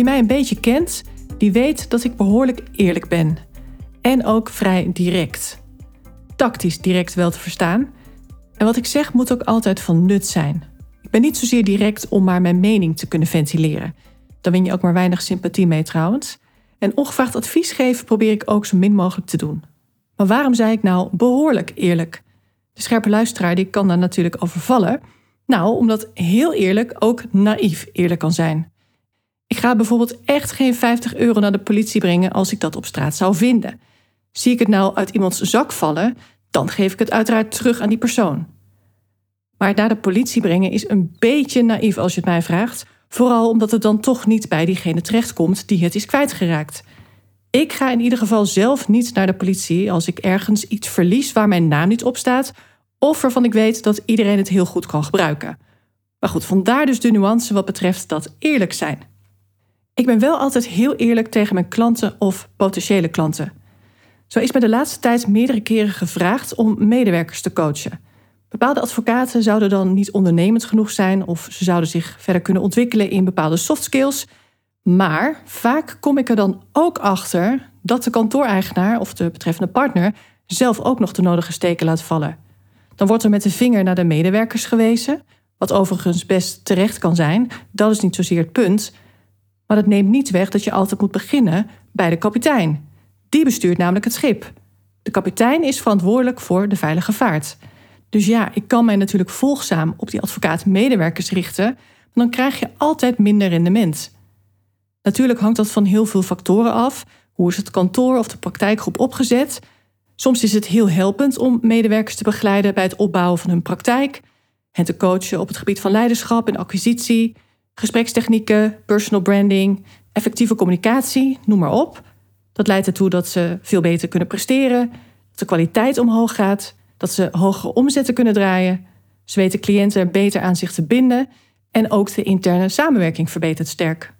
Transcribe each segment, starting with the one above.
Wie mij een beetje kent, die weet dat ik behoorlijk eerlijk ben. En ook vrij direct. Tactisch direct wel te verstaan. En wat ik zeg moet ook altijd van nut zijn. Ik ben niet zozeer direct om maar mijn mening te kunnen ventileren. Dan win je ook maar weinig sympathie mee trouwens. En ongevraagd advies geven probeer ik ook zo min mogelijk te doen. Maar waarom zei ik nou behoorlijk eerlijk? De scherpe luisteraar die kan daar natuurlijk over vallen. Nou, omdat heel eerlijk ook naïef eerlijk kan zijn. Ik ga bijvoorbeeld echt geen 50 euro naar de politie brengen als ik dat op straat zou vinden. Zie ik het nou uit iemands zak vallen, dan geef ik het uiteraard terug aan die persoon. Maar het naar de politie brengen is een beetje naïef als je het mij vraagt, vooral omdat het dan toch niet bij diegene terechtkomt die het is kwijtgeraakt. Ik ga in ieder geval zelf niet naar de politie als ik ergens iets verlies waar mijn naam niet op staat, of waarvan ik weet dat iedereen het heel goed kan gebruiken. Maar goed, vandaar dus de nuance wat betreft dat eerlijk zijn. Ik ben wel altijd heel eerlijk tegen mijn klanten of potentiële klanten. Zo is me de laatste tijd meerdere keren gevraagd om medewerkers te coachen. Bepaalde advocaten zouden dan niet ondernemend genoeg zijn of ze zouden zich verder kunnen ontwikkelen in bepaalde soft skills. Maar vaak kom ik er dan ook achter dat de kantooreigenaar of de betreffende partner zelf ook nog de nodige steken laat vallen. Dan wordt er met de vinger naar de medewerkers gewezen, wat overigens best terecht kan zijn. Dat is niet zozeer het punt. Maar dat neemt niet weg dat je altijd moet beginnen bij de kapitein. Die bestuurt namelijk het schip. De kapitein is verantwoordelijk voor de veilige vaart. Dus ja, ik kan mij natuurlijk volgzaam op die advocaat-medewerkers richten, dan krijg je altijd minder rendement. Natuurlijk hangt dat van heel veel factoren af. Hoe is het kantoor of de praktijkgroep opgezet? Soms is het heel helpend om medewerkers te begeleiden bij het opbouwen van hun praktijk, hen te coachen op het gebied van leiderschap en acquisitie, gesprekstechnieken, personal branding, effectieve communicatie, noem maar op. Dat leidt ertoe dat ze veel beter kunnen presteren, dat de kwaliteit omhoog gaat, dat ze hogere omzetten kunnen draaien. Ze weten cliënten beter aan zich te binden en ook de interne samenwerking verbetert sterk.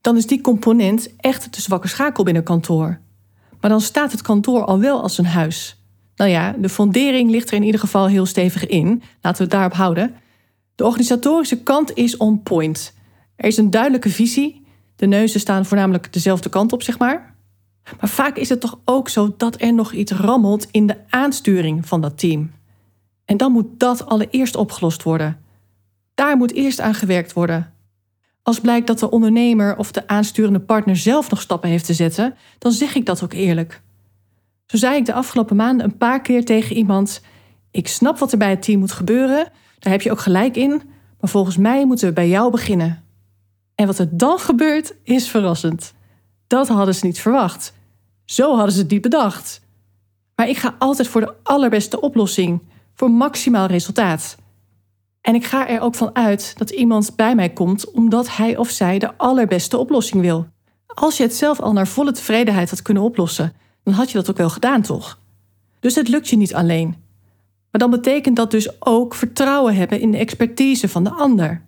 Dan is die component echt de zwakke schakel binnen kantoor. Maar dan staat het kantoor al wel als een huis. Nou ja, de fondering ligt er in ieder geval heel stevig in. Laten we het daarop houden. De organisatorische kant is on point. Er is een duidelijke visie. De neuzen staan voornamelijk dezelfde kant op, zeg maar. Maar vaak is het toch ook zo dat er nog iets rammelt in de aansturing van dat team. En dan moet dat allereerst opgelost worden. Daar moet eerst aan gewerkt worden. Als blijkt dat de ondernemer of de aansturende partner zelf nog stappen heeft te zetten, dan zeg ik dat ook eerlijk. Zo zei ik de afgelopen maanden een paar keer tegen iemand: Ik snap wat er bij het team moet gebeuren, daar heb je ook gelijk in, maar volgens mij moeten we bij jou beginnen. En wat er dan gebeurt, is verrassend. Dat hadden ze niet verwacht. Zo hadden ze het niet bedacht. Maar ik ga altijd voor de allerbeste oplossing, voor maximaal resultaat. En ik ga er ook van uit dat iemand bij mij komt omdat hij of zij de allerbeste oplossing wil. Als je het zelf al naar volle tevredenheid had kunnen oplossen, dan had je dat ook wel gedaan, toch? Dus het lukt je niet alleen. Maar dan betekent dat dus ook vertrouwen hebben in de expertise van de ander.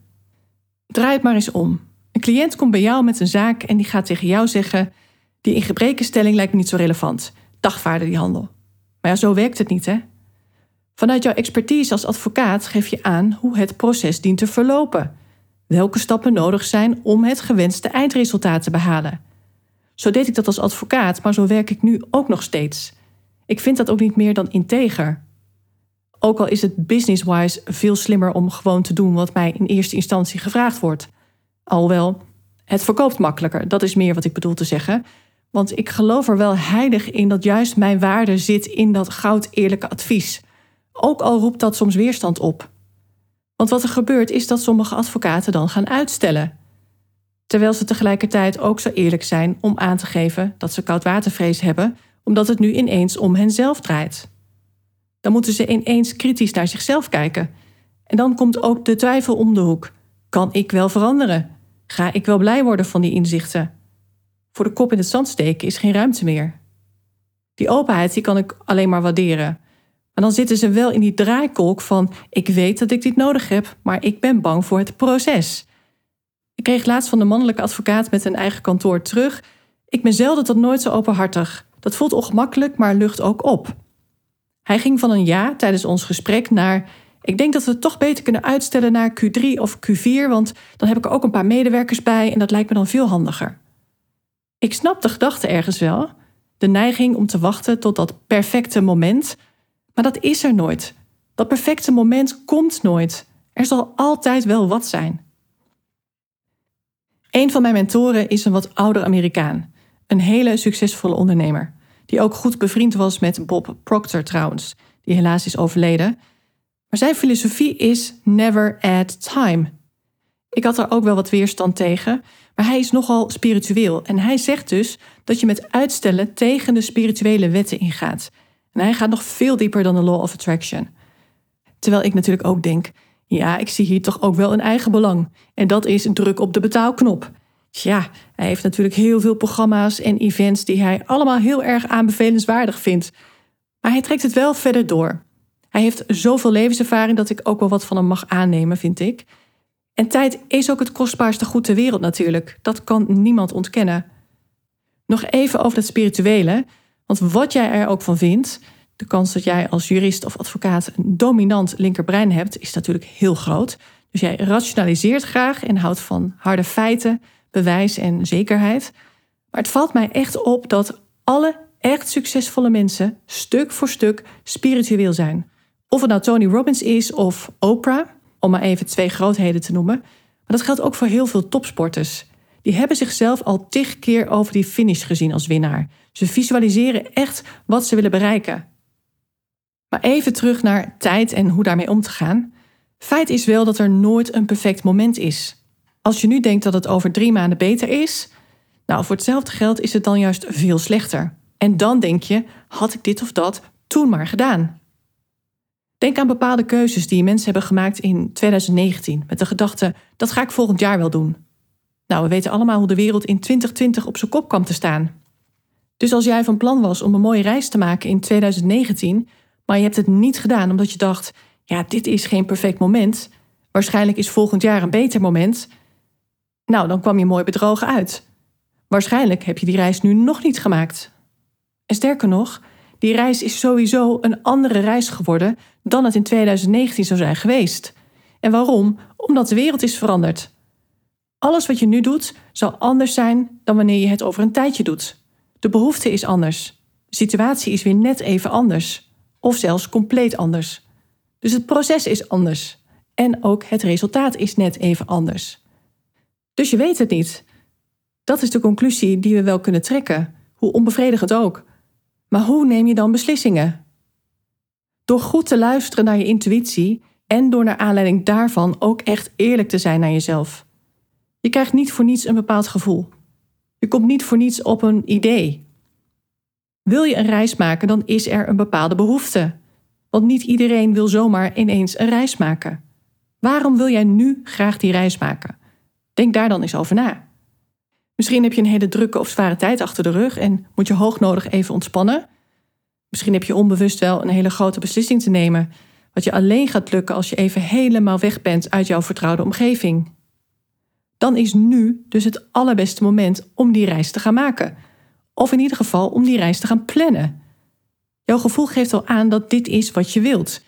Draai het maar eens om. Een cliënt komt bij jou met een zaak en die gaat tegen jou zeggen: Die in gebrekenstelling lijkt me niet zo relevant. Dagvaarden die handel. Maar ja, zo werkt het niet, hè? Vanuit jouw expertise als advocaat geef je aan hoe het proces dient te verlopen. Welke stappen nodig zijn om het gewenste eindresultaat te behalen. Zo deed ik dat als advocaat, maar zo werk ik nu ook nog steeds. Ik vind dat ook niet meer dan integer. Ook al is het business-wise veel slimmer om gewoon te doen wat mij in eerste instantie gevraagd wordt. Alhoewel, het verkoopt makkelijker, dat is meer wat ik bedoel te zeggen. Want ik geloof er wel heilig in dat juist mijn waarde zit in dat goud eerlijke advies. Ook al roept dat soms weerstand op. Want wat er gebeurt is dat sommige advocaten dan gaan uitstellen. Terwijl ze tegelijkertijd ook zo eerlijk zijn om aan te geven dat ze koudwatervrees hebben, omdat het nu ineens om henzelf draait. Dan moeten ze ineens kritisch naar zichzelf kijken. En dan komt ook de twijfel om de hoek. Kan ik wel veranderen? Ga ik wel blij worden van die inzichten. Voor de kop in het zand steken is geen ruimte meer. Die openheid die kan ik alleen maar waarderen. Maar dan zitten ze wel in die draaikolk van: ik weet dat ik dit nodig heb, maar ik ben bang voor het proces. Ik kreeg laatst van de mannelijke advocaat met een eigen kantoor terug. Ik ben zelden tot nooit zo openhartig. Dat voelt ongemakkelijk, maar lucht ook op. Hij ging van een ja tijdens ons gesprek naar. Ik denk dat we het toch beter kunnen uitstellen naar Q3 of Q4, want dan heb ik er ook een paar medewerkers bij en dat lijkt me dan veel handiger. Ik snap de gedachte ergens wel, de neiging om te wachten tot dat perfecte moment, maar dat is er nooit. Dat perfecte moment komt nooit. Er zal altijd wel wat zijn. Een van mijn mentoren is een wat ouder Amerikaan, een hele succesvolle ondernemer, die ook goed bevriend was met Bob Proctor trouwens, die helaas is overleden. Maar zijn filosofie is never add time. Ik had er ook wel wat weerstand tegen, maar hij is nogal spiritueel en hij zegt dus dat je met uitstellen tegen de spirituele wetten ingaat. En hij gaat nog veel dieper dan de law of attraction. Terwijl ik natuurlijk ook denk, ja, ik zie hier toch ook wel een eigen belang. En dat is druk op de betaalknop. Ja, hij heeft natuurlijk heel veel programma's en events die hij allemaal heel erg aanbevelenswaardig vindt. Maar hij trekt het wel verder door. Hij heeft zoveel levenservaring dat ik ook wel wat van hem mag aannemen, vind ik. En tijd is ook het kostbaarste goed ter wereld natuurlijk. Dat kan niemand ontkennen. Nog even over het spirituele. Want wat jij er ook van vindt, de kans dat jij als jurist of advocaat een dominant linkerbrein hebt, is natuurlijk heel groot. Dus jij rationaliseert graag en houdt van harde feiten, bewijs en zekerheid. Maar het valt mij echt op dat alle echt succesvolle mensen stuk voor stuk spiritueel zijn. Of het nou Tony Robbins is of Oprah, om maar even twee grootheden te noemen. Maar dat geldt ook voor heel veel topsporters. Die hebben zichzelf al tig keer over die finish gezien als winnaar. Ze visualiseren echt wat ze willen bereiken. Maar even terug naar tijd en hoe daarmee om te gaan. Feit is wel dat er nooit een perfect moment is. Als je nu denkt dat het over drie maanden beter is, nou voor hetzelfde geld is het dan juist veel slechter. En dan denk je, had ik dit of dat toen maar gedaan. Denk aan bepaalde keuzes die mensen hebben gemaakt in 2019 met de gedachte, dat ga ik volgend jaar wel doen. Nou, we weten allemaal hoe de wereld in 2020 op zijn kop kwam te staan. Dus als jij van plan was om een mooie reis te maken in 2019, maar je hebt het niet gedaan omdat je dacht: ja, dit is geen perfect moment. Waarschijnlijk is volgend jaar een beter moment. Nou, dan kwam je mooi bedrogen uit. Waarschijnlijk heb je die reis nu nog niet gemaakt. En sterker nog, die reis is sowieso een andere reis geworden dan het in 2019 zou zijn geweest. En waarom? Omdat de wereld is veranderd. Alles wat je nu doet zal anders zijn dan wanneer je het over een tijdje doet. De behoefte is anders. De situatie is weer net even anders. Of zelfs compleet anders. Dus het proces is anders. En ook het resultaat is net even anders. Dus je weet het niet. Dat is de conclusie die we wel kunnen trekken, hoe onbevredigend ook. Maar hoe neem je dan beslissingen? Door goed te luisteren naar je intuïtie en door naar aanleiding daarvan ook echt eerlijk te zijn naar jezelf. Je krijgt niet voor niets een bepaald gevoel. Je komt niet voor niets op een idee. Wil je een reis maken, dan is er een bepaalde behoefte. Want niet iedereen wil zomaar ineens een reis maken. Waarom wil jij nu graag die reis maken? Denk daar dan eens over na. Misschien heb je een hele drukke of zware tijd achter de rug en moet je hoognodig even ontspannen. Misschien heb je onbewust wel een hele grote beslissing te nemen, wat je alleen gaat lukken als je even helemaal weg bent uit jouw vertrouwde omgeving. Dan is nu dus het allerbeste moment om die reis te gaan maken. Of in ieder geval om die reis te gaan plannen. Jouw gevoel geeft al aan dat dit is wat je wilt,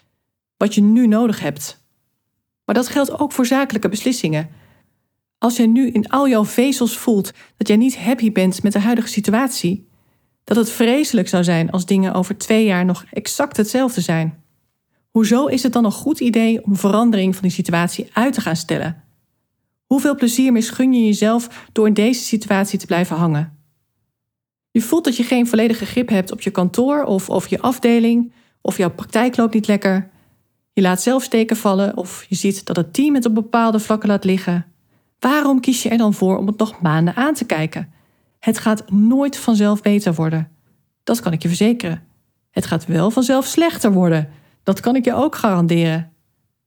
wat je nu nodig hebt. Maar dat geldt ook voor zakelijke beslissingen. Als jij nu in al jouw vezels voelt dat jij niet happy bent met de huidige situatie, dat het vreselijk zou zijn als dingen over twee jaar nog exact hetzelfde zijn. Hoezo is het dan een goed idee om verandering van die situatie uit te gaan stellen? Hoeveel plezier misgun je jezelf door in deze situatie te blijven hangen? Je voelt dat je geen volledige grip hebt op je kantoor of, of je afdeling, of jouw praktijk loopt niet lekker. Je laat zelf steken vallen of je ziet dat het team het op bepaalde vlakken laat liggen. Waarom kies je er dan voor om het nog maanden aan te kijken? Het gaat nooit vanzelf beter worden. Dat kan ik je verzekeren. Het gaat wel vanzelf slechter worden. Dat kan ik je ook garanderen.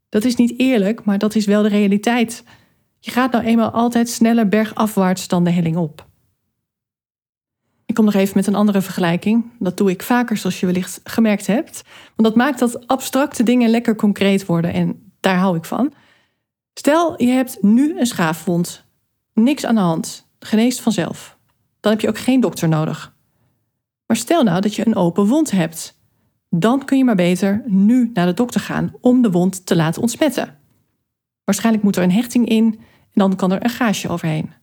Dat is niet eerlijk, maar dat is wel de realiteit. Je gaat nou eenmaal altijd sneller bergafwaarts dan de helling op. Ik kom nog even met een andere vergelijking. Dat doe ik vaker, zoals je wellicht gemerkt hebt. Want dat maakt dat abstracte dingen lekker concreet worden en daar hou ik van. Stel, je hebt nu een schaafwond. Niks aan de hand. Geneest vanzelf. Dan heb je ook geen dokter nodig. Maar stel nou dat je een open wond hebt. Dan kun je maar beter nu naar de dokter gaan om de wond te laten ontsmetten. Waarschijnlijk moet er een hechting in en dan kan er een gaasje overheen.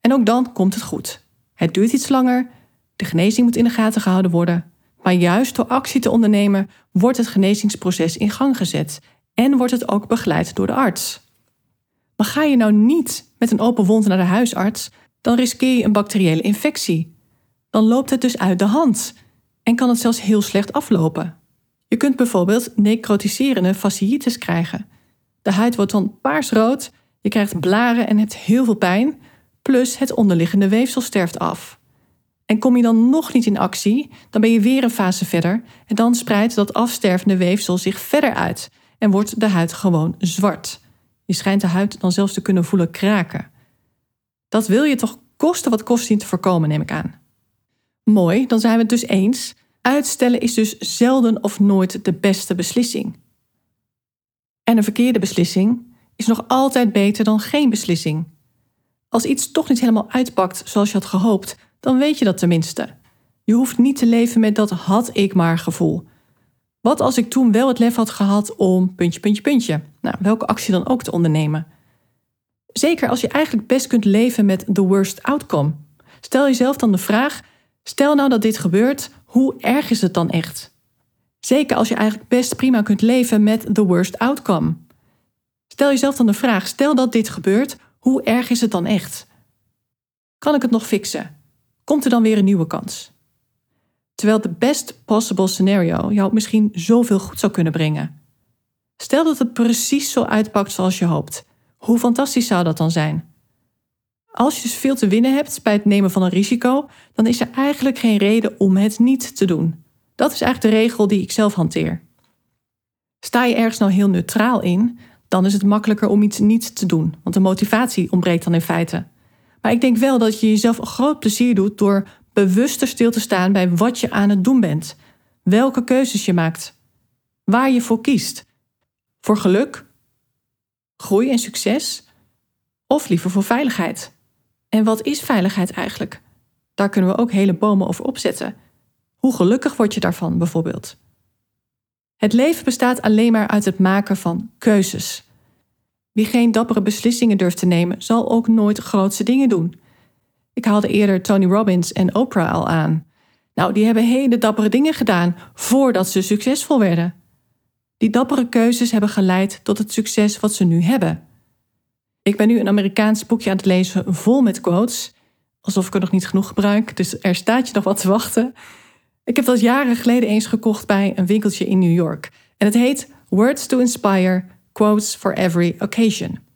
En ook dan komt het goed. Het duurt iets langer, de genezing moet in de gaten gehouden worden. Maar juist door actie te ondernemen wordt het genezingsproces in gang gezet en wordt het ook begeleid door de arts. Maar ga je nou niet met een open wond naar de huisarts, dan riskeer je een bacteriële infectie. Dan loopt het dus uit de hand en kan het zelfs heel slecht aflopen. Je kunt bijvoorbeeld necrotiserende fasciitis krijgen. De huid wordt dan paarsrood, je krijgt blaren en hebt heel veel pijn, plus het onderliggende weefsel sterft af. En kom je dan nog niet in actie, dan ben je weer een fase verder en dan spreidt dat afstervende weefsel zich verder uit en wordt de huid gewoon zwart. Je schijnt de huid dan zelfs te kunnen voelen kraken. Dat wil je toch kosten wat kost zien te voorkomen, neem ik aan. Mooi, dan zijn we het dus eens. Uitstellen is dus zelden of nooit de beste beslissing. En een verkeerde beslissing is nog altijd beter dan geen beslissing. Als iets toch niet helemaal uitpakt zoals je had gehoopt, dan weet je dat tenminste. Je hoeft niet te leven met dat had ik maar gevoel. Wat als ik toen wel het lef had gehad om puntje, puntje, puntje? Nou, welke actie dan ook te ondernemen? Zeker als je eigenlijk best kunt leven met the worst outcome. Stel jezelf dan de vraag: stel nou dat dit gebeurt, hoe erg is het dan echt? Zeker als je eigenlijk best prima kunt leven met the worst outcome. Stel jezelf dan de vraag: stel dat dit gebeurt, hoe erg is het dan echt? Kan ik het nog fixen? Komt er dan weer een nieuwe kans? Terwijl de best possible scenario jou misschien zoveel goed zou kunnen brengen. Stel dat het precies zo uitpakt zoals je hoopt. Hoe fantastisch zou dat dan zijn? Als je dus veel te winnen hebt bij het nemen van een risico, dan is er eigenlijk geen reden om het niet te doen. Dat is eigenlijk de regel die ik zelf hanteer. Sta je ergens nou heel neutraal in, dan is het makkelijker om iets niet te doen, want de motivatie ontbreekt dan in feite. Maar ik denk wel dat je jezelf een groot plezier doet door bewuster stil te staan bij wat je aan het doen bent, welke keuzes je maakt, waar je voor kiest. Voor geluk, groei en succes, of liever voor veiligheid. En wat is veiligheid eigenlijk? Daar kunnen we ook hele bomen over opzetten. Hoe gelukkig word je daarvan bijvoorbeeld? Het leven bestaat alleen maar uit het maken van keuzes. Wie geen dappere beslissingen durft te nemen, zal ook nooit grootse dingen doen. Ik haalde eerder Tony Robbins en Oprah al aan. Nou, die hebben hele dappere dingen gedaan voordat ze succesvol werden. Die dappere keuzes hebben geleid tot het succes wat ze nu hebben. Ik ben nu een Amerikaans boekje aan het lezen vol met quotes. Alsof ik er nog niet genoeg gebruik, dus er staat je nog wat te wachten. Ik heb dat jaren geleden eens gekocht bij een winkeltje in New York. En het heet Words to Inspire, Quotes for Every Occasion.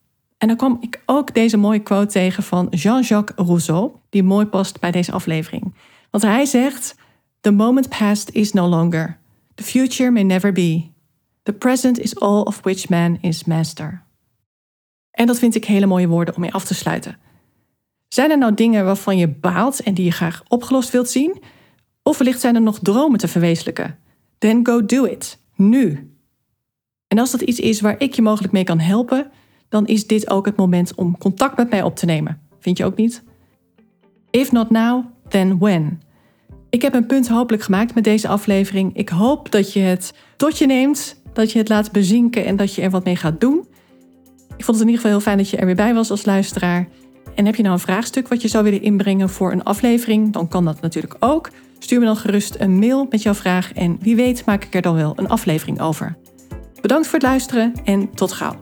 En dan kwam ik ook deze mooie quote tegen van Jean-Jacques Rousseau, die mooi past bij deze aflevering. Want hij zegt: The moment past is no longer. The future may never be. The present is all of which man is master. En dat vind ik hele mooie woorden om mee af te sluiten. Zijn er nou dingen waarvan je baalt en die je graag opgelost wilt zien? Of wellicht zijn er nog dromen te verwezenlijken? Then go do it. Nu. En als dat iets is waar ik je mogelijk mee kan helpen, dan is dit ook het moment om contact met mij op te nemen. Vind je ook niet? If not now, then when? Ik heb een punt hopelijk gemaakt met deze aflevering. Ik hoop dat je het tot je neemt, dat je het laat bezinken en dat je er wat mee gaat doen. Ik vond het in ieder geval heel fijn dat je er weer bij was als luisteraar. En heb je nou een vraagstuk wat je zou willen inbrengen voor een aflevering, dan kan dat natuurlijk ook. Stuur me dan gerust een mail met jouw vraag en wie weet maak ik er dan wel een aflevering over. Bedankt voor het luisteren en tot gauw.